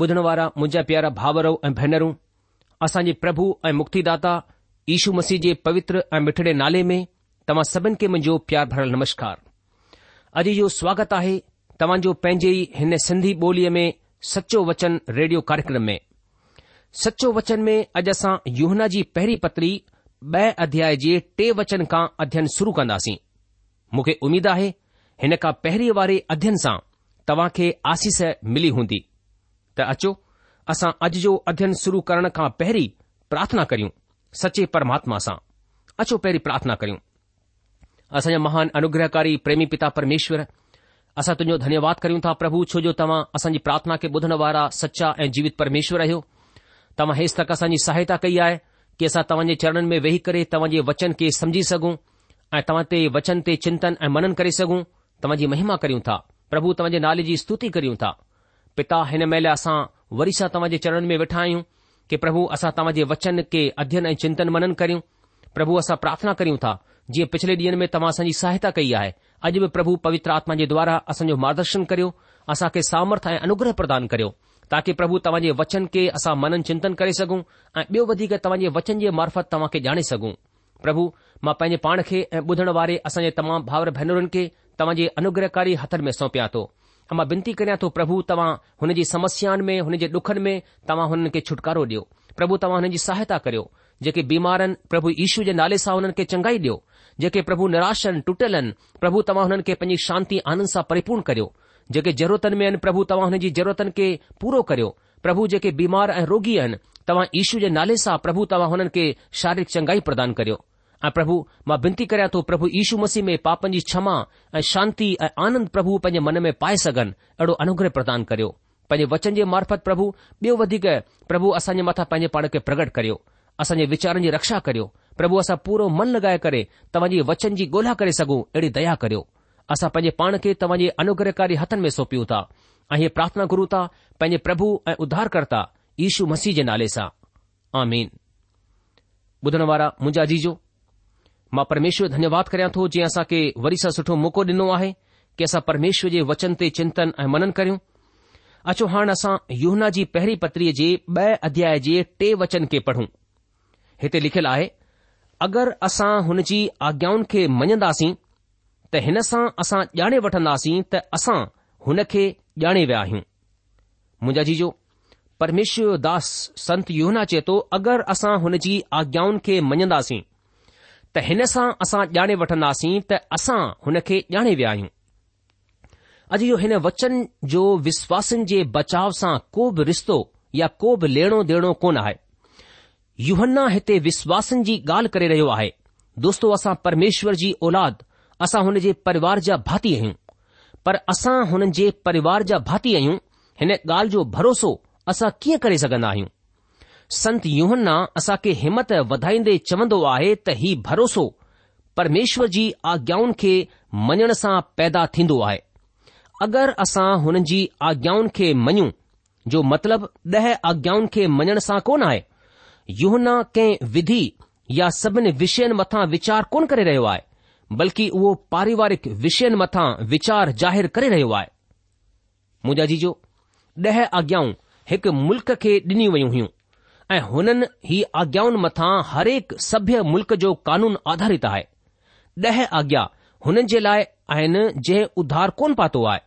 बुधण वारा मुंहिंजा प्यारा भावरो ऐं भेनरूं असां जे प्रभु ऐं मुक्तिदाता दाता ईशू मसीह जे पवित्र ऐं मिठड़े नाले में तव्हां सभिनी खे मुंहिंजो प्यार भरियलु नमस्कार अॼु इहो स्वागत आहे तव्हांजो पंहिंजी हिन सिन्धी ॿोलीअ में सचो वचन रेडियो कार्यक्रम में सचो वचन में अॼु असां युहना जी पहरी पतरी बै अध्याय जे टे वचन खां अध्ययन शुरू कंदासीं मुखे उमीद आहे हिन खां पहरी वारे अध्ययन सां तव्हां खे आसीस मिली हूंदी त अचो असां अॼु जो अध्यन शुरु करण खां पहिरीं प्रार्थना करियूं सचे परमात्मा सां अचो पहिरीं प्रार्थना करियूं असांजा महान अनुग्रहकारी प्रेमी पिता परमेश्वर असां तुंहिंजो धन्यवाद करियूं था प्रभु छो जो तव्हां असांजी प्रार्थना खे बुधण वारा सचा ऐं जीवित परमेश्वर आहियो तव्हां हेसि तक असांजी सहायता कई आहे की असां तव्हांजे चरणन में वेही करे तव्हांजे वचन खे समझी सघूं ऐं तव्हां ते वचन ते चिंतन ऐं मनन करे सघूं तव्हांजी महिमा करियूं था प्रभु तव्हांजे नाले जी स्तुति करियूं था पिता हिन महिल असां वरी सां तव्हांजे चरण में वेठा आहियूं की प्रभु असां तव्हां जे वचन के अध्यन ऐं चिंतन मनन करियूं प्रभू असां प्रार्थना करियूं था जीअं पिछले डीह में तव्हां असांजी सहायता कई आहे अॼु बि प्रभु पवित्र आत्मा जे द्वारा असांजो मार्गदर्शन करियो असांखे सामर्थ्य अनुग्रह प्रदान करियो ताकी प्रभु तव्हांजे वचन के असां मनन चिंतन करे सघूं ऐं ॿियो वधीक तव्हांजे वचन जे मार्फत तव्हां खे ॼाणे सघूं प्रभु मां पंहिंजे पाण खे ऐं ॿुधण वारे असांजे तमाम भावर भेनरुनि खे तव्हांजे अनुग्रहकारी हथ में सौपया तो हमां बेनती करियां थो प्रभु तव्हां हुनजी समस्याउनि में हुननि जे डुखनि में तव्हां हुननि खे छुटकारो ॾियो प्रभु तव्हां हुननि जी सहायता करियो जेके बीमारनि प्रभु ईशू जे नाले सां हुननि खे चङाई ॾियो जेके प्रभु निराशन टुटियल आहिनि प्रभु तव्हां हुननि खे पंहिंजी शांती आनंद सां परिपूर्ण करियो जेके ज़रूरतनि में आहिनि प्रभु तव्हां हुननि जी ज़रूरतनि खे पूरो करियो प्रभु जेके बीमार ऐं रोगी आहिनि तव्हां ईशू जे नाले सां प्रभु तव्हां हुननि खे शारीरिक चङाई प्रदान करियो ऐं प्रभु मां विनती करियां थो प्रभु यीशू मसीह में पापनि जी क्षमा ऐं शांती ऐं आनंद प्रभु पंहिंजे मन में पाए सघनि अहिड़ो अनुग्रह प्रदान करियो पंहिंजे वचन जे मार्फत प्रभु ॿियो वधीक प्रभु असांजे मथां पंहिंजे पाण खे प्रगट करियो असांजे वीचारनि जी रक्षा करियो प्रभु असां पूरो मन लॻाए करे तव्हांजे वचन जी ॻोल्हा करे सघूं अहिड़ी दया करियो असां पंहिंजे पाण खे तव्हांजे अनुग्रहकारी हथनि में सौंपियूं था ऐं हीअ प्रार्थना गुरु था पंहिंजे प्रभु ऐं उद्धारकर्ता यशु मसीह जे नाले सां आमीन ॿुधण वारा मुंहिंजा जीजो मां परमेश्वर धन्यवाद करियां थो जीअं असां खे वरी सां सुठो मौक़ो ॾिनो आहे की असां परमेश्वर जे वचन ते चिंतन ऐं मनन करियूं अचो हाणे असां योहना जी पहिरीं पत्रीअ जे ब॒ अध्याय जे टे वचन खे पढ़ूं हिते लिखियलु आहे अगरि असां हुन जी आज्ञाउनि खे मञंदासीं त हिन सां असां ॼाणे वठंदासीं त असां हुन खे ॼाणे विया आहियूं मुंहिंजा जीजो परमेश्वर दास संत योहना चए थो अगरि असां हुन जी आज्ञाउनि खे मञंदासीं त हिन सां असां ॼाणे वठंदासीं त असां हुन खे ॼाणे विया आहियूं अॼु इहो हिन वचन जो विश्वासनि जे बचाव सां को बि रिश्तो या को बि लेणो देणो कोन आहे युहन्ना हिते विश्वासनि जी ॻाल्हि करे रहियो आहे दोस्तो असां परमेश्वर जी औलाद असां हुन जे परिवार जा भाती आहियूं पर असां हुननि जे परिवार जा भाती आहियूं हिन ॻाल्हि जो भरोसो असां कीअं करे सघंदा आहियूं संत युहन्न्न्न्न्ना असांखे हिमथ वधाईंदे चवंदो आहे त ही भरोसो परमेश्वर जी आज्ञाउन खे मञण सां पैदा थींदो आहे अगरि असां हुननि जी आज्ञाउनि खे मञूं जो मतिलब ॾह आज्ञाउनि खे मञण सां कोन आहे युहन्ना कंहिं विधी या सभिनी विषयनि मथां विचार कोन करे रहियो आहे बल्कि उहो पारिवारिक विषयनि मथां वीचार जाहिरु करे रहियो आहे मुंजा जी जो आज्ञाऊं हिकु मुल्क़ खे ॾिनियूं वयूं हुयूं ऐं हुननि ही आज्ञाउनि मथां हर एक मुल्क़ जो कानून आधारित आहे ॾह आज्ञा हुननि जे लाइ आहिनि जंहिं उधार कोन पातो आहे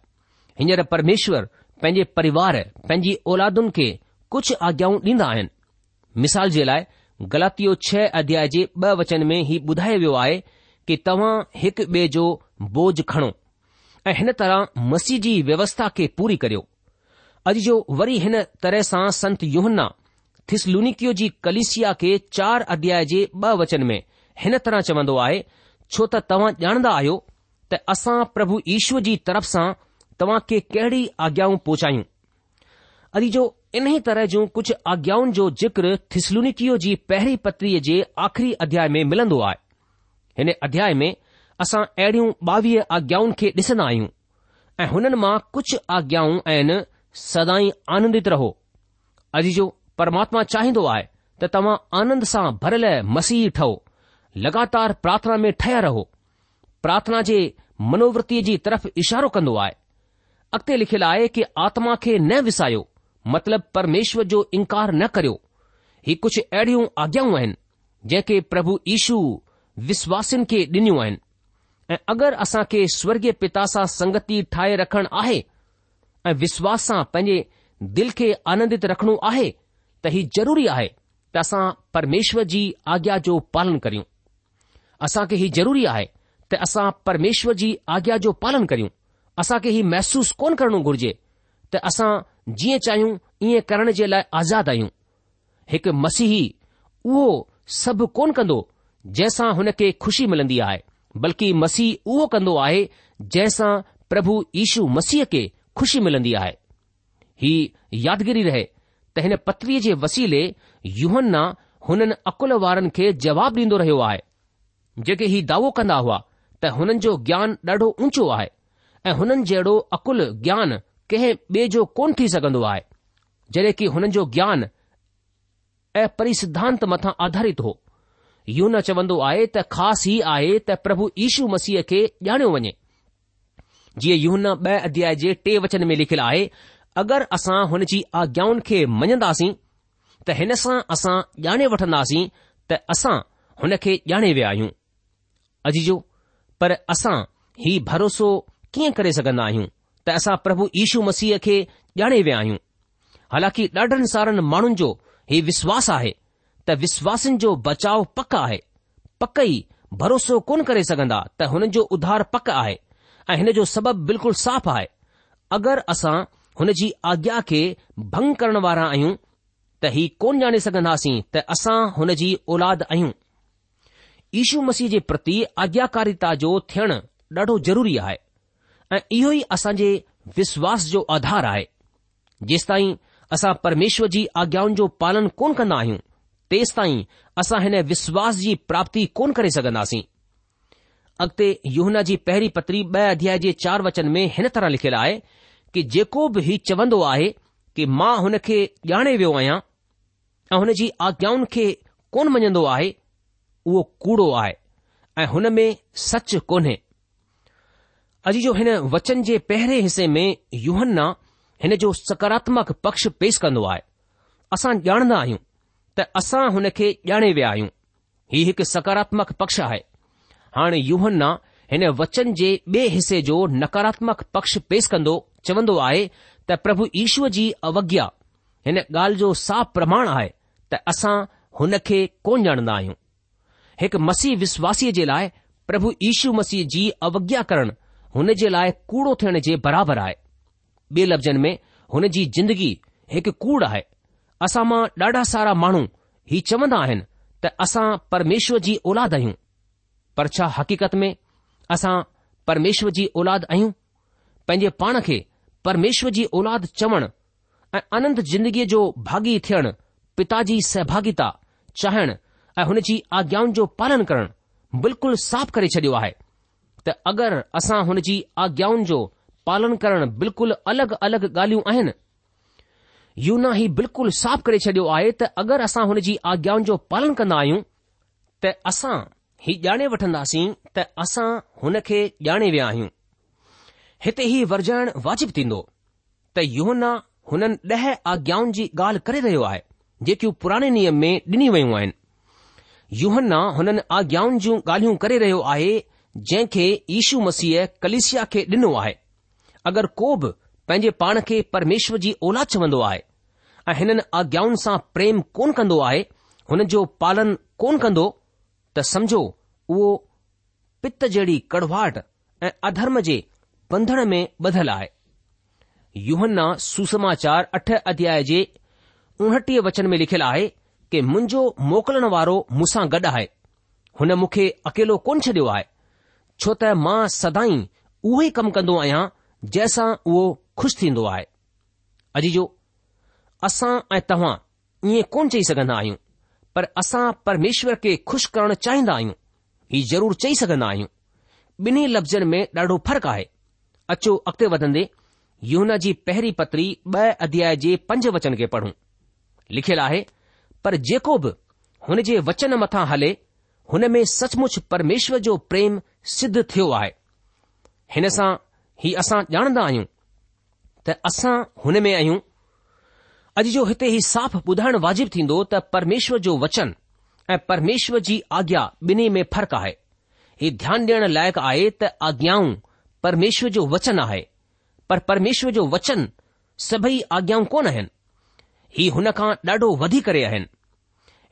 हींअर परमेश्वर पंहिंजे परिवार पंहिंजी औलादुनि खे कुझु आज्ञाऊं ॾींदा आहिनि मिसाल जे लाइ ग़लातियो छह अध्याय जे ब वचन में ही ॿुधायो वियो आहे कि तव्हां हिकु ॿिए जो बोझ खणो ऐं हिन तरह मसीजी व्यवस्था खे पूरी करियो अॼ जो वरी हिन तरह सां संत योहन्न्न्न्न्ना थिसलुनिकियो जी कलिसिया खे चार अध्याय जे वचन में हिन तरह चवंदो आहे छो त तव्हां ॼाणंदा आहियो त असां प्रभु ईश्वर जी तरफ़ सां तव्हां खे कहिड़ी आज्ञाऊं पहुचायूं अजीजो इन्ही तरह जूं कुझु आज्ञाउनि जो ज़िक्र थिसलुनिकियो जी पहिरी पत्रीअ जे आख़िरी अध्याय में मिलंदो आहे हिन अध्याय में असां अहिड़ियूं बावीह आज्ञाउनि खे डि॒सन्दा आहियूं ऐं हुननि मां कुझु आज्ञाउ आहिनि सदाई आनंदित रहो जो परमात्मा चाहिदो आहे त त तव्हां आनंद सां भरियलु मसीह ठहो लॻातार प्रार्थना में ठया रहो प्रार्थना जे मनोवति जी तरफ़ इशारो कन्दो आहे अॻिते लिखियलु आहे की आत्मा खे न विसायो मतिलब परमेश्वर जो इन्कार न करियो ही कुझ अहिड़ियूं आज्ञाऊं आहिनि जंहिंखे प्रभु ईशू विश्वासनि खे डि॒नूं आहिनि ऐं अगरि असां खे स्वर्गीय पिता सां संगति ठाहे रखणु आहे ऐं विश्वास सां पंहिंजे दिल खे आनंदित रखणो आहे त हीउ ज़रूरी आहे त असां परमेश्वर जी आज्ञा जो पालन करियूं असांखे हीउ ज़रूरी आहे त असां परमेश्वर जी आज्ञा जो पालन करियूं असांखे हीउ महसूसु कोन करणो घुर्जे त असां जीअं चाहियूं ईअं करण जे लाइ आज़ादु आहियूं हिकु मसीह उहो सभु कोन कंदो जंहिंसां हुन खे खु़शी मिलंदी आहे बल्कि मसीह उहो कंदो आहे जंहिंसां प्रभु ईशू मसीह खे खु़शी मिलंदी आहे ही यादगिरी रहे त हिन पत्रीअ जे वसीले युहन्ना हुननि अकुल वारनि खे जवाबु ॾींदो रहियो आहे जेके ही दावो कंदा हुआ त हुननि जो ज्ञान ॾाढो ऊचो आहे ऐं हुननि जहिड़ो अकुल ज्ञान कंहिं ॿिए जो कोन थी सघंदो आहे जॾहिं की हुननि जो ज्ञान ऐं परिसिद्धांत मथां आधारित हो यून चवंदो आहे त ख़ासि ई आहे त प्रभु यीशू मसीह खे ॼाणियो वञे जीअं यूहन ॿ अध्याय जे टे वचन में लिखियलु आहे अगरि असां हुन जी आज्ञाउनि खे मञंदासीं त हिन सां असां ॼाणे वठंदासीं त असां हुन खे ॼाणे विया आहियूं अॼु जो पर असां ही भरोसो कीअं करे सघंदा आहियूं त असां प्रभु यीशू मसीह खे ॼाणे विया आहियूं हालांकि ॾाढनि सारनि माण्हुनि जो ही विश्वास आहे त विश्वासनि जो बचाव पक आहे पक ई भरोसो कोन करे सघंदा त हुननि जो उधार पक आहे ऐं हिन जो सबबु बिल्कुलु साफ़ आहे अगरि असां हुन जी आज्ञा खे भंग करण वारा आहियूं त हीउ कोन ॼाणे सघंदासीं त असां हुन जी औलाद आहियूं ईशू मसीह जे प्रति आज्ञाकारिता जो थियण ॾाढो ज़रूरी आहे ऐं इहो ई असांजे विश्वास जो आधार आहे जेसिताईं असां परमेश्वर जी आज्ञाउनि जो पालन कोन कंदा आहियूं तेस असां हिन विश्वास जी प्राप्ति कोन करे सघंदासीं अॻिते योना जी पहिरीं पत्री ॿ अध्याय जे चार वचन में हिन तरह लिखियलु आहे कि जेको बि ही चवंदो आहे कि मां हुन खे ॼाणे वियो आहियां ऐं हुन जी आज्ञाउनि खे कोन मञंदो आहे उहो कूड़ो आहे ऐं हुन में सच कोन्हे अॼु जो हिन वचन जे पहिरें हिसे में यूहन हिन जो सकारात्मक पक्ष पेश कंदो आहे असां ॼाणंदा आहियूं त असां हुन खे ॼाणे विया आहियूं हीउ हिकु सकारात्मक पक्ष आहे हाणे यूहन हिन वचन जे ॿिए हिसे जो नकारात्मक पक्ष पेश कंदो चवंदो आहे त प्रभु ईश्वर जी अवज्ञा हिन ॻाल्हि जो साफ़ प्रमाण आहे त असां हुन खे कोन ॼाणंदा आहियूं हिकु मसीह विश्वासीअ जे लाइ प्रभु ईशू मसीह जी अवज्ञा करणु हुन जे लाइ कूड़ो थियण जे बराबरि आहे ॿिए लफ़्ज़नि में हुन जी ज़िंदगी हिकु कूड़ आहे असां मां ॾाढा सारा माण्हू ही चवंदा आहिनि त असां परमेश्वर जी औलाद आहियूं पर छा हक़ीक़त में असां परमेश्वर जी औलाद आहियूं पंहिंजे पाण खे પરમેશ્વજી اولاد ચવણ અનંત જિંદગી જો ભાગી થણ પિતાજી સહભાગિતા ચાહણ અને હુનેજી આज्ञाઓ જો પાલન કરણ બિલકુલ સાફ કરે ચડ્યો આ હે તો અગર અસા હુનેજી આज्ञाઓ જો પાલન કરણ બિલકુલ અલગ અલગ ગાલીઓ આહેન યુનાહી બિલકુલ સાફ કરે ચડ્યો આયે તો અગર અસા હુનેજી આज्ञाઓ જો પાલન કરના આયુ તો અસા હી જાણે વઠનાસી તો અસા હનકે જાણે વેયા હી हिते ई वरजाइण वाजिबु थींदो त योना हुननि ॾह आज्ञाउनि जी ॻाल्हि करे रहियो आहे जेकियूं पुराणे नियम में ॾिनी वयूं आहिनि युहन्न हुननि आज्ञाउनि जूं ॻाल्हियूं करे रहियो आहे जंहिंखे यीशू मसीह कलिसिया खे ॾिनो आहे अगरि को बि पंहिंजे पाण खे परमेश्वर जी ओलाद चवंदो आहे ऐं हिननि आज्ञाउनि सां प्रेम कोन कंदो आहे हुन जो पालन कोन कंदो त समझो उहो पित जहिड़ी कड़वाहट ऐं अधर्म जे बंधण में ॿधलु आहे युहन्ना सुसमाचार अठ अध्याय जे उणटीह वचन में लिखियलु आहे कि मुंहिंजो मोकिलण वारो मूंसां गॾु आहे हुन मूंखे अकेलो कोन छडि॒यो आहे छो त मां सदाई उहो कमु कंदो आहियां जंहिंसां उहो खु़शि थींदो आहे जो असां ऐं तव्हां ईअं कोन चई सघंदा आहियूं पर असां परमेश्वर खे खु़शि करणु चाहींदा आहियूं हीउ ज़रूर चई सघंदा आहियूं ॿिन्ही लफ़्ज़नि में ॾाढो फ़र्क़ु आहे अचो अॻिते वधंदे यूना जी पहिरीं पत्री ॿ अध्याय जे पंज वचन खे पढ़ूं लिखियलु आहे पर जेको बि हुन जे वचन मथां हले हुन में सचमुच परमेश्वर जो प्रेम सिद्ध थियो आहे हिन सां ही असां ॼाणंदा आहियूं त असां हुन में आहियूं अॼु जो हिते ही साफ़ ॿुधाइण वाजिबु थींदो त परमेश्वर जो वचन ऐं परमेश्वर जी आज्ञा ॿिन्ही में फ़र्क़ु आहे हीउ ध्यानु ॾियण लाइक़ु आहे त आज्ञाऊं परमेश्वर जो वचन आहे पर परमेश्वर जो वचन सभई आज्ञाऊं कोन आहिनि हीउ हुनखां ॾाढो वधी करे आहिनि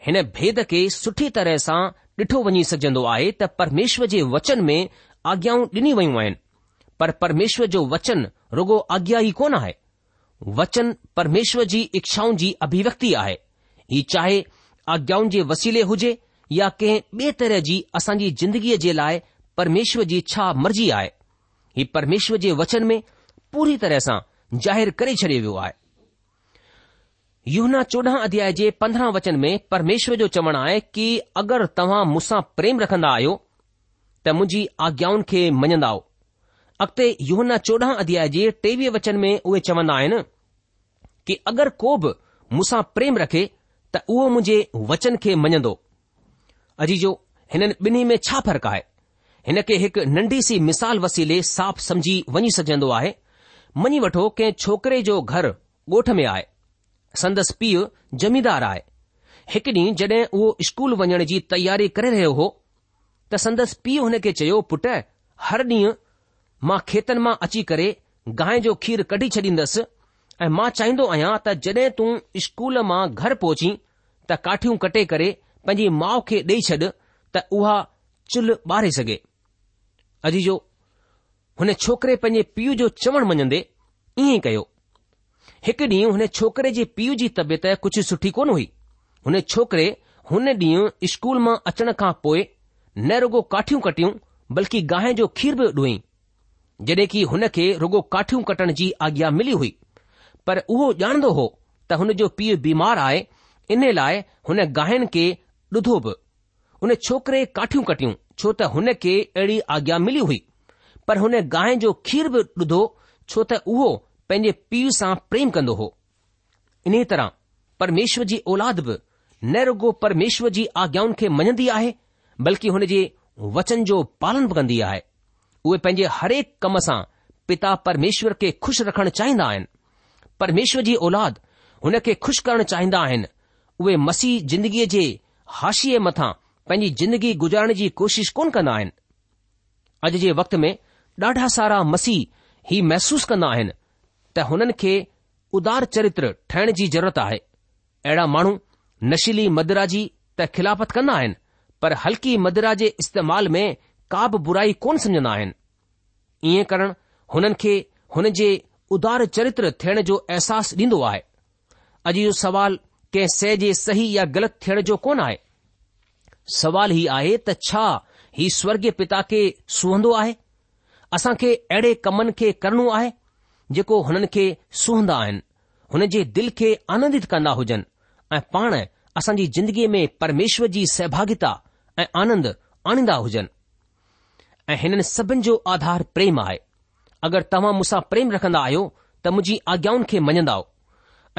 हिन भेद खे सुठी तरह सां ॾिठो वञी सघंदो आहे त परमेश्वर जे वचन में आज्ञाऊं ॾिनी वयूं आहिनि पर परमेश्वर जो वचन रुगो आज्ञा ई कोन आहे वचन परमेश्वर जी इच्छाउनि जी अभिव्यक्ति आहे ही चाहे आज्ञाउनि जे वसीले हुजे या कंहिं ॿिए तरह जी असांजी जिंदगीअ जे लाइ परमेश्वर जी छा मर्ज़ी आहे ही परमेश्वर जे वचन में पूरी तरह सां ज़ाहिर करे छॾियो वियो आहे युना चोॾहां अध्याय जे पंद्रहं वचन में परमेश्वर जो चवणु आहे कि अगरि तव्हां मुसां प्रेम रखन्दा आहियो त मुंहिंजी आज्ञाउनि खे मञंदा आयो अगि॒ते यहना चोॾहं अध्याय जे टेवीह वचन में उहे चवन्दा आहिनि कि अगरि को बि मूसां प्रेम रखे त उहो मुंजे वचन खे मञंदो अजी जो हिननि ॿिन्ही में छा फ़र्क़ु आहे हिन खे हिकु नंढी सी मिसाल वसीले साफ़ समझी वञी सघंदो आहे मञी वठो कंहिं छोकिरे जो घर ॻोठ में आहे संदसि पीउ ज़मीदार आहे हिकु ॾींहुं जड॒हिं उहो स्कूल वञण जी तयारी करे रहियो हो त संदसि पीउ हुन खे चयो पुट हर ॾींहुं मां खेतनि मां अची करे गांइ जो खीर कढी छॾींदसि ऐं मां चाहींदो आहियां त जड॒हिं तूं स्कूल मां घर पहुची त काठियूं कटे करे पंहिंजी माउ खे ॾेई छॾ त उहा चुल्ह ॿारे सघे अजीजो हुन छोकरे पंहिंजे पीउ जो चवणु मञंदे ईअं ई कयो हिकु ॾींहुं हुन छोकरे जे पीउ जी तबियत कुझु सुठी कोन हुई हुन छोकरे हुन ॾींहुं स्कूल मां अचण खां पोइ न रुगो काठियूं कटियूं बल्कि गाय जो खीर बि डुई जॾहिं की हुन खे रुगो काठियूं कटण जी आज्ञा मिली हुई पर उहो ॼाणंदो हो त हुन जो पीउ बीमार आहे इन लाइ हुन गायन खे ॾुधो बि हुन छोकरे काठियूं कटियूं छो त हुन खे अहिड़ी आज्ञा मिली हुई पर हुन गांइ जो खीर बि ॾुधो छो त उहो पंहिंजे पीउ सां प्रेम कंदो हो इन्हीअ तरह परमेश्वर जी ओलाद बि न रुगो परमेश्वर जी आज्ञाउनि खे मञंदी आहे बल्कि हुन जे वचन जो पालन बि कंदी आहे उहे पंहिंजे हरेक कम सां पिता परमेश्वर खे खु़शि रखणु चाहींदा आहिनि परमेश्वर जी ओलाद हुन खे खु़शि करणु चाहींदा आहिनि उहे मसीह ज़िंदगीअ जे मथां पंहिंजी ज़िंदगी गुजारण जी कोशिश कोन कंदा आहिनि अॼु जे वक़्त में ॾाढा सारा मसीह ही महसूस कंदा आहिनि त हुननि खे उदार चरित्र ठहिण जी ज़रूरत आहे अहिड़ा माण्हू नशीली मदरा जी त खिलाफ़त कंदा आहिनि पर हल्की मदरा जे इस्तेमाल में का बि बुराई कोन सम्झंदा आहिनि ईअं करण हुननि खे हुन जे उदार चरित्र थियण जो अहसासु ॾींदो आहे अॼु इहो सवाल कंहिं सह जे सही या ग़लति थियण जो कोन आहे सवाल ही आहे त छा ही स्वर्गीय पिता खे सुहंदो आहे असां खे अहिड़े कमनि खे करणो आहे जेको हुननि खे सुहंदा आहिनि हुन जे दिल खे आनंदित कंदा हुजनि ऐं पाण असांजी ज़िंदगीअ में परमेश्वर जी सहभागिता ऐं आनंद आणींदा हुजनि ऐं हिननि सभिनि जो आधार प्रेम आहे अगरि तव्हां मूंसां प्रेम रखंदा आहियो त मुंहिंजी आज्ञाउनि खे मञंदा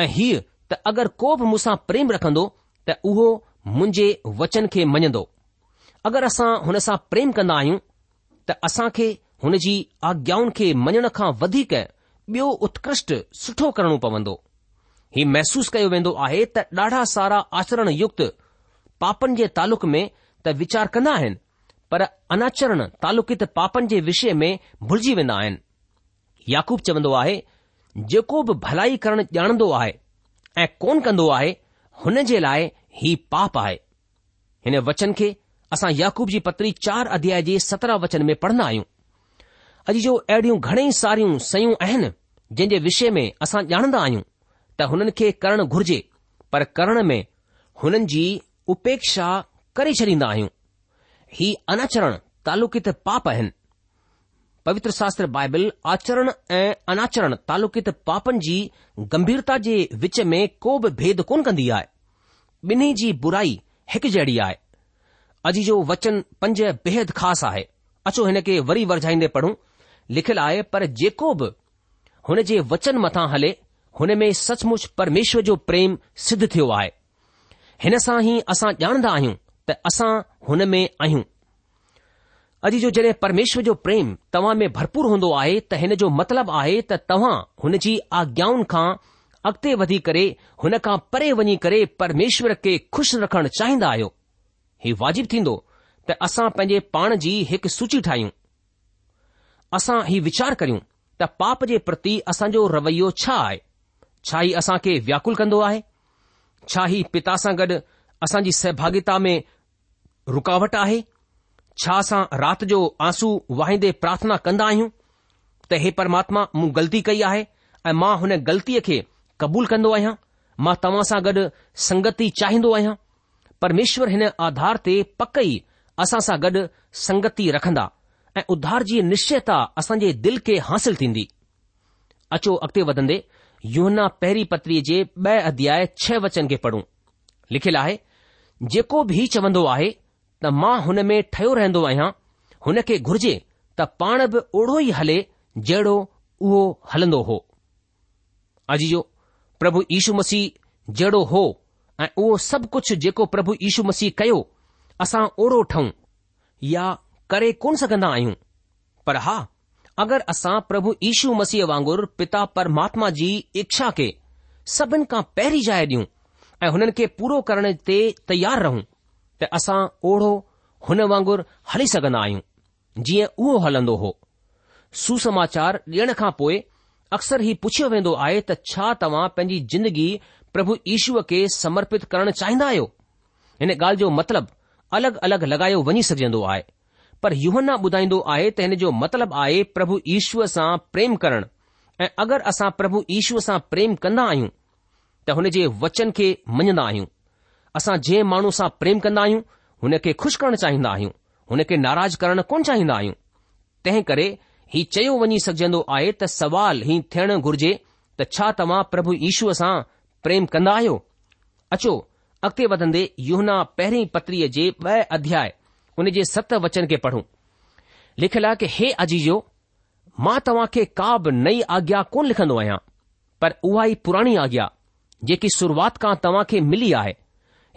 ऐं हीअ त अगरि को बि मूंसां प्रेम रखंदो त उहो मुंहिंजे वचन खे मञंदो अगरि असां हुन सां प्रेम कंदा आहियूं त असां खे हुन जी आज्ञाउनि खे मञण खां वधीक ॿियो उत्कृष्ट सुठो करणो पवंदो ही महसूस कयो वेंदो आहे त ॾाढा सारा आचरण युक्त पापनि जे तालुक में त वीचार कंदा आहिनि पर अनाचरण तालुकित पापनि जे विषय में भुलिजी वेंदा आहिनि याकूब चवंदो आहे जेको बि भलाई करणु ॼाणंदो आहे ऐं कोन कंदो आहे हुन जे लाइ ही पाप आहे हिन वचन खे असां याकूब जी पत्री चार अध्याय जे सत्रहं वचन में पढ़ंदा आहियूं अॼु जो अहिड़ियूं घणेई सारियूं सयूं आहिनि जंहिं जे विषय में असां ॼाणंदा आहियूं त हुननि खे करणु घुर्जे पर करण में हुननि जी उपेक्षा करे छॾींदा आहियूं ही अनाचरण तालुकित पाप आहिनि पवित्र शास्त्र बाइबल आचरण ऐं अनाचरण तालुकित पापनि जी गंभीरता जे विच में को बि भेद कोन कंदी आहे ॿिन्ही जी बुराई हिकु जहिड़ी आहे अॼु जो वचन पंज बेहद ख़ासि आहे अचो हिन खे वरी वरझाईंदे पढ़ूं लिखियलु आहे पर जेको बि हुन जे वचन मथां हले हुन में सचमुच परमेश्वर जो प्रेम सिद्ध थियो आहे हिन सां ई असां ॼाणंदा आहियूं त असां हुन में आहियूं अॼु जो जॾहिं परमेश्वर जो प्रेम तव्हां में भरपूर हूंदो आहे त हिन जो मतिलबु आहे त तव्हां हुन जी आज्ञाउनि खां अॻिते वधी करे हुन खां परे वञी करे परमेश्वर खे खु़शि रखणु चाहींदा आहियो हीउ वाजिबु थींदो त असां पंहिंजे पाण जी हिकु सूची ठाहियूं असां हीउ वीचार करियूं त पाप जे प्रति असांजो रवैयो छा आहे छा ई असां खे व्याकुल कंदो आहे छा ही पिता सां गॾु असांजी सहभागिता में रुकावट आहे छा असां राति जो आंसू वाहिदे प्रार्थना कंदा आहियूं त हे परमात्मा मूं ग़लती कई आहे ऐं मां हुन ग़लतीअ खे क़बूल कंदो आहियां मां तव्हां सां गॾु संगति चाहींदो आहियां परमेश्वर हिन आधार ते पक ई असां सां गॾु संगति रखंदा ऐं उधार जी निश्चयता असांजे दिल खे हासिल थींदी अचो अॻिते वधंदे यूहना पहिरीं पत्रीअ जे ब॒ अध्याय छह वचन खे पढ़ूं लिखियलु आहे जेको बि चवंदो आहे त मां हुन में ठहियो रहंदो आहियां हुन खे घुर्जे त पाण बि ओड़ो ई हले जहिड़ो उहो हलंदो हो अॼु जो પ્રભુ ઈસુ મસી જેડો હો આ ઓ સબ કુછ જેકો પ્રભુ ઈસુ મસી કયો અસા ઓડો ઠાઉં يا કરે કોન સકન આયું પર હા અગર અસા પ્રભુ ઈસુ મસી વાંગુર પિતા પરમાત્માજી ઈચ્છા કે સબન કા પહી જાય દિયું એ હનન કે પૂરો કરને તે તૈયાર રહું તે અસા ઓડો હન વાંગુર હલી સકન આયું જી એ ઓ હલંદો હો સુ સમાચાર લેણ કા પોય अक्सर ही पुछियो वेंदो आहे त छा तव्हां पंहिंजी जिंदगी प्रभु ईश्व खे समर्पित करणु चाहींदा आहियो हिन ॻाल्हि जो मतिलबु अलॻि अलॻि लॻायो वञी सघजंदो आहे पर युह ॿुधाईंदो आहे त हिन जो मतिलबु आहे प्रभु ईश्वर सां प्रेम करण ऐं अगरि असां प्रभु ईश्व सां प्रेम कंदा आहियूं त हुन जे वचन खे मञंदा आहियूं असां जंहिं माण्हू सां प्रेम कंदा आहियूं हुन खे खु़शि करणु चाहींदा आहियूं हुन खे नाराज़ करणु कोन चाहींदा आहियूं तंहिं करे ही चयो वञी सघजंदो आहे त सवाल ही थियणु घुर्जे त छा तव्हां प्रभु ईशूअ सां प्रेम कंदा आहियो अचो अॻिते वधंदे युहना पहिरीं पत्रीअ जे ॿ अध्याय हुन जे सत वचन खे पढ़ूं लिखियलु आहे की हे अजीजो मां तव्हां खे का बि नई आज्ञा कोन लिखंदो आहियां पर उहा ई पुराणी आज्ञा जेकी शुरुआत खां तव्हां खे मिली आहे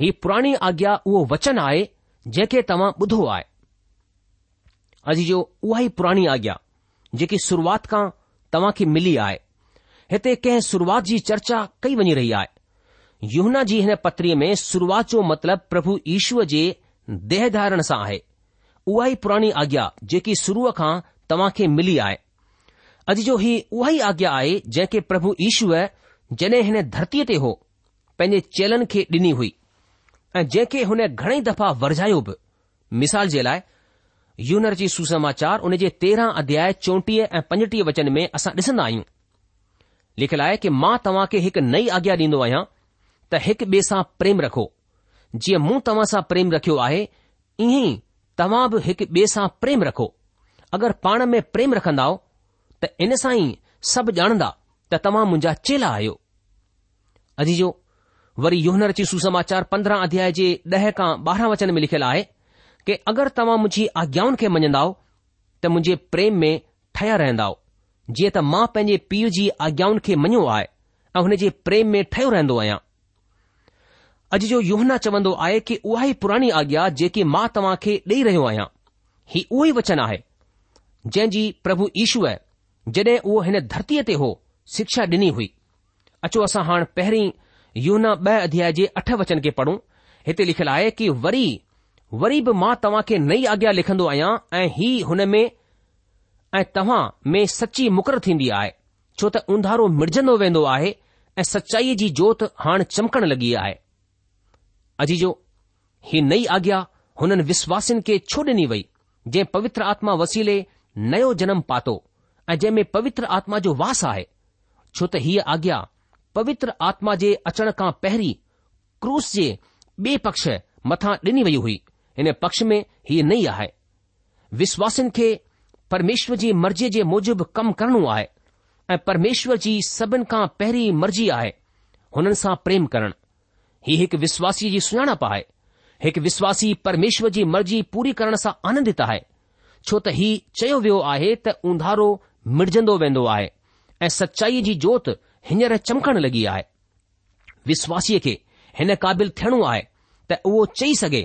ही पुराणी आज्ञा उहो वचन आहे जंहिंखे तव्हां ॿुधो आहे अजीजो उहा ई पुराणी आज्ञा जेकी शुरुआत खां तव्हां खे मिली आहे हिते कंहिं शुरुआत जी चर्चा कई वञी रही आहे यमुना जी हिन पत्रीअ में शुरुआत जो मतिलबु प्रभु ईशूअ जे देह धरण सां आहे उहा ई पुराणी आज्ञा जेकी शुरुअ खां तव्हां खे मिली आहे अॼु जो ही उहा ई आज्ञा आहे जंहिंखे प्रभु ईश्व ज हिन धरतीअ ते हो पंहिंजे चेलन खे ॾिनी हुई ऐं जंहिंखे हुन घणे दफ़ा वरजायो बि मिसाल जे लाइ यूनर जी सुसमाचार उन जे तेरहं अध्याय चौटीह ऐं पंजटीह वचन में असां ॾिसंदा आहियूं लिखियलु आहे कि मां तव्हां खे हिकु नई आज्ञा ॾींदो आहियां त हिकु ॿिए सां प्रेम रखो जीअं मूं तव्हां सां प्रेम रखियो आहे ईअं ई तव्हां बि हिकु ॿिए सां प्रेम रखो अगरि पाण में प्रेम रखंदा त इन सां ई सभु ॼाणंदा त तव्हां मुंहिंजा चेला आहियो अजीजो वरी यूनर जी सुसमाचार पंद्रहं अध्याय जे ॾह खां ॿारहं वचन में लिखियलु आहे कि अगरि तव्हां मुंहिंजी आज्ञाउनि खे मञंदाव त मुंहिंजे प्रेम में ठहिया रहंदा जीअं त मां पंहिंजे पीउ जी आज्ञाउनि खे मञियो आहे ऐं हुन जे प्रेम में ठहियो रहंदो आहियां अॼु जो युहना चवंदो आहे कि उहा ई पुराणी आज्ञा जेकी मां तव्हां खे ॾेई रहियो आहियां ही उहो ई वचन आहे जंहिं जी प्रभु ईश्वर जॾहिं उहो हिन धरतीअ ते हो शिक्षा ॾिनी हुई अचो असां हाणे पहिरीं युहना ॿ अध्याय जे अठ वचन खे पढ़ूं हिते लिखियलु आहे कि वरी वरी बि मां तव्हां खे नई आज्ञा लिखंदो आहियां ऐं ही हुन में ऐं तव्हां में सची मुक़ररु थींदी आहे छो त उंधारो मिड़जंदो वेंदो आहे ऐं सचाईअ जी जोति हाणे चमकण लॻी आहे अजीजो ही नई आज्ञा हुननि विश्वासिन खे छो ॾिनी वई जंहिं पवित्र आत्मा वसीले नयो जनम पातो ऐं जंहिं में पवित्र आत्मा जो वास आहे छो त हीअ आज्ञा पवित्र आत्मा जे अचण खां पहिरीं क्रूस जे ॿिए पक्ष मथां ॾिनी वई हुई हिन पक्ष में हीअ नई आहे विश्वासिन खे परमेश्वर जी मर्ज़ीअ जे मूजिबि कमु करणो आहे ऐं परमेश्वर जी सभिनि खां पहिरीं मर्ज़ी आहे हुननि सां प्रेम करणु हीउ हिकु विश्वासीअ जी सुञाणप आहे हिकु विश्वासी परमेश्वर जी मर्ज़ी पूरी करण सां आनंदित आहे छो त ही चयो वियो आहे त उंधारो मिड़जंदो वेंदो आहे ऐं सचाईअ जी जोति हींअर चमकण लॻी आहे विश्वासीअ खे हिन क़ाबिल थियणो आहे त उहो चई सघे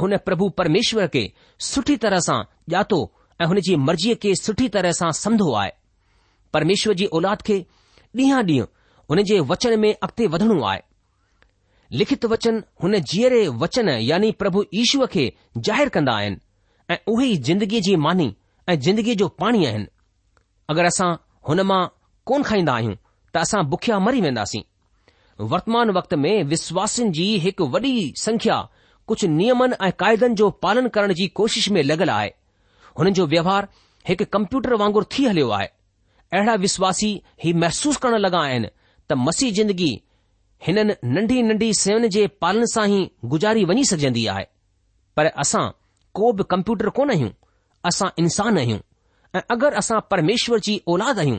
हुन प्रभु परमेश्वर खे सुठी तरह सां ॼातो ऐं हुन जी मर्ज़ीअ खे सुठी तरह सां समधो आहे परमेश्वर जी औलाद खे ॾींहं ॾींहुं हुन जे वचन में अॻिते वधणो आहे लिखित वचन हुन जीअरे वचन यानी प्रभु ईश्वर खे ज़ाहिरु कंदा आहिनि ऐं उहे ई ज़िंदगीअ जी मानी ऐं जिंदगीअ जो पाणी आहिनि अगरि असां हुन मां कोन खाईंदा आहियूं त असां बुखिया मरी वेंदासीं वर्तमान वक्त में विश्वासन जी हिकु वॾी संख्या कुझु नियमनि ऐं क़ाइदनि जो पालन करण जी कोशिश में लॻल आहे हुननि जो व्यवहार हिकु कम्प्यूटर वांगुरु थी हलियो आहे अहिड़ा विश्वासी ही महसूस करण लॻा आहिनि त मसीह जिंदगी हिननि नंढी नंढी सेवन जे पालन सां ई गुज़ारी वञी सघजंदी आहे पर असां को बि कम्प्यूटर कोन आहियूं असां इंसान आहियूं ऐं अगरि असां परमेश्वर जी औलाद आहियूं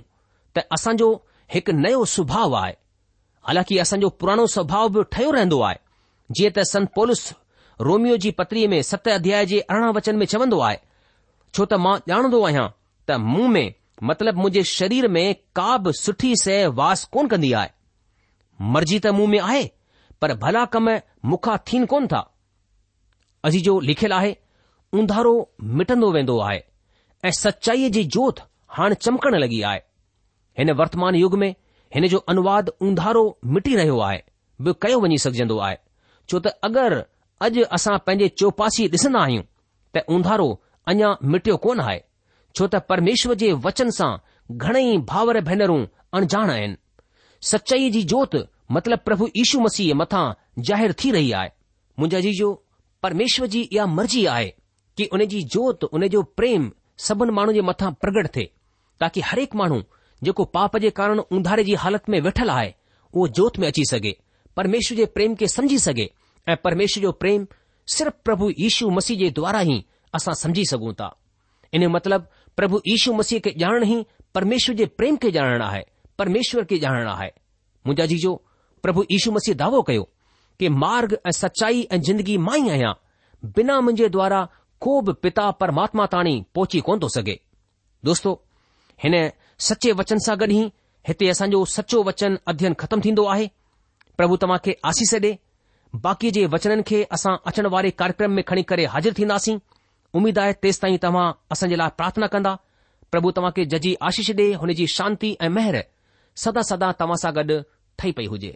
त असांजो हिकु नयो सुभाउ आहे हालांकि असांजो पुराणो स्वभाउ बि ठहियो रहंदो आहे जीअं त संत पोलिस रोमियो जी पत्रीअ में सत अध्याय जे अरिड़हं वचन में चवंदो आहे छो त मां ॼाणंदो आहियां त मुंह में मतिलब मुंहिंजे शरीर में का बि सुठी सह वास कोन कंदी आहे मर्ज़ी त मुंह में आहे पर भला कम मुखा थीन कोन था अजी जो लिखियलु आहे उंधारो मिटंदो वेंदो आहे ऐं सचाईअ जी जोत हाणे चमकण लॻी आहे हिन वर्तमान युग में हिन जो अनुवाद उंधारो मिटी रहियो आहे बि कयो वञी सघजंदो आहे छो त अगरि अॼु असां पंहिंजे चौपासी ॾिसंदा आहियूं त उंधारो अञा मिटियो कोन आहे छो त परमेश्वर जे वचन सां घणेई भावर भेनरूं अणजाण आहिनि सचाईअ जी जोति मतिलब प्रभु यीशू मसीह मथां ज़ाहिरु थी रही आहे मुंहिंजा जी जो परमेश्वर जी इहा मर्ज़ी आहे कि उन जी जोति उन जो प्रेम सभिनि माण्हू जे मथां प्रगट थिए ताकी हरेक माण्हू जेको पाप जे कारण उंधारे जी हालति में वेठल आहे उहो जोत में अची सघे परमेश्वर जे प्रेम खे समझी सघे ऐं परमेश्वर जो प्रेम सिर्फ़ प्रभु यीशू मसीह जे द्वारा ई असां समुझी सघूं था इन जो प्रभु यीशू मसीह खे ॼाणण ई परमेश्वर जे प्रेम खे ॼाणण आहे परमेश्वर खे ॼाणण आहे मुंहिंजा जीजो प्रभु यीशू मसीह दावो कयो कि मार्ग ऐं सचाई ऐं जिंदगी मां ई आहियां बिना मुंहिंजे द्वारा को बि पिता परमात्मा ताणी पहुची कोन थो सघे दोस्तो हिन सचे वचन सां गॾु ई हिते असांजो सचो वचन अध्यन ख़त्म थींदो आहे प्रभु तव्हां खे आसी सॾे बाक़ी जे वचननि खे असां अचण वारे कार्यक्रम में खणी करे हाजिर थींदासीं उमीद आहे तेसि ताईं तव्हां असांजे लाइ प्रार्थना कंदा प्रभु तव्हां खे जजी आशीष ॾे हुन जी शांती ऐं मेहर सदा सदा तव्हां सां गॾु ठही पई हुजे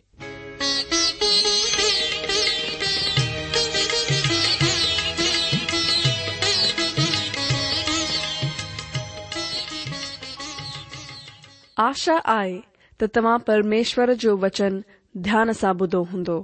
आशा आहे त तव्हां परमेश्वर जो वचन ध्यान सां ॿुधो हूंदो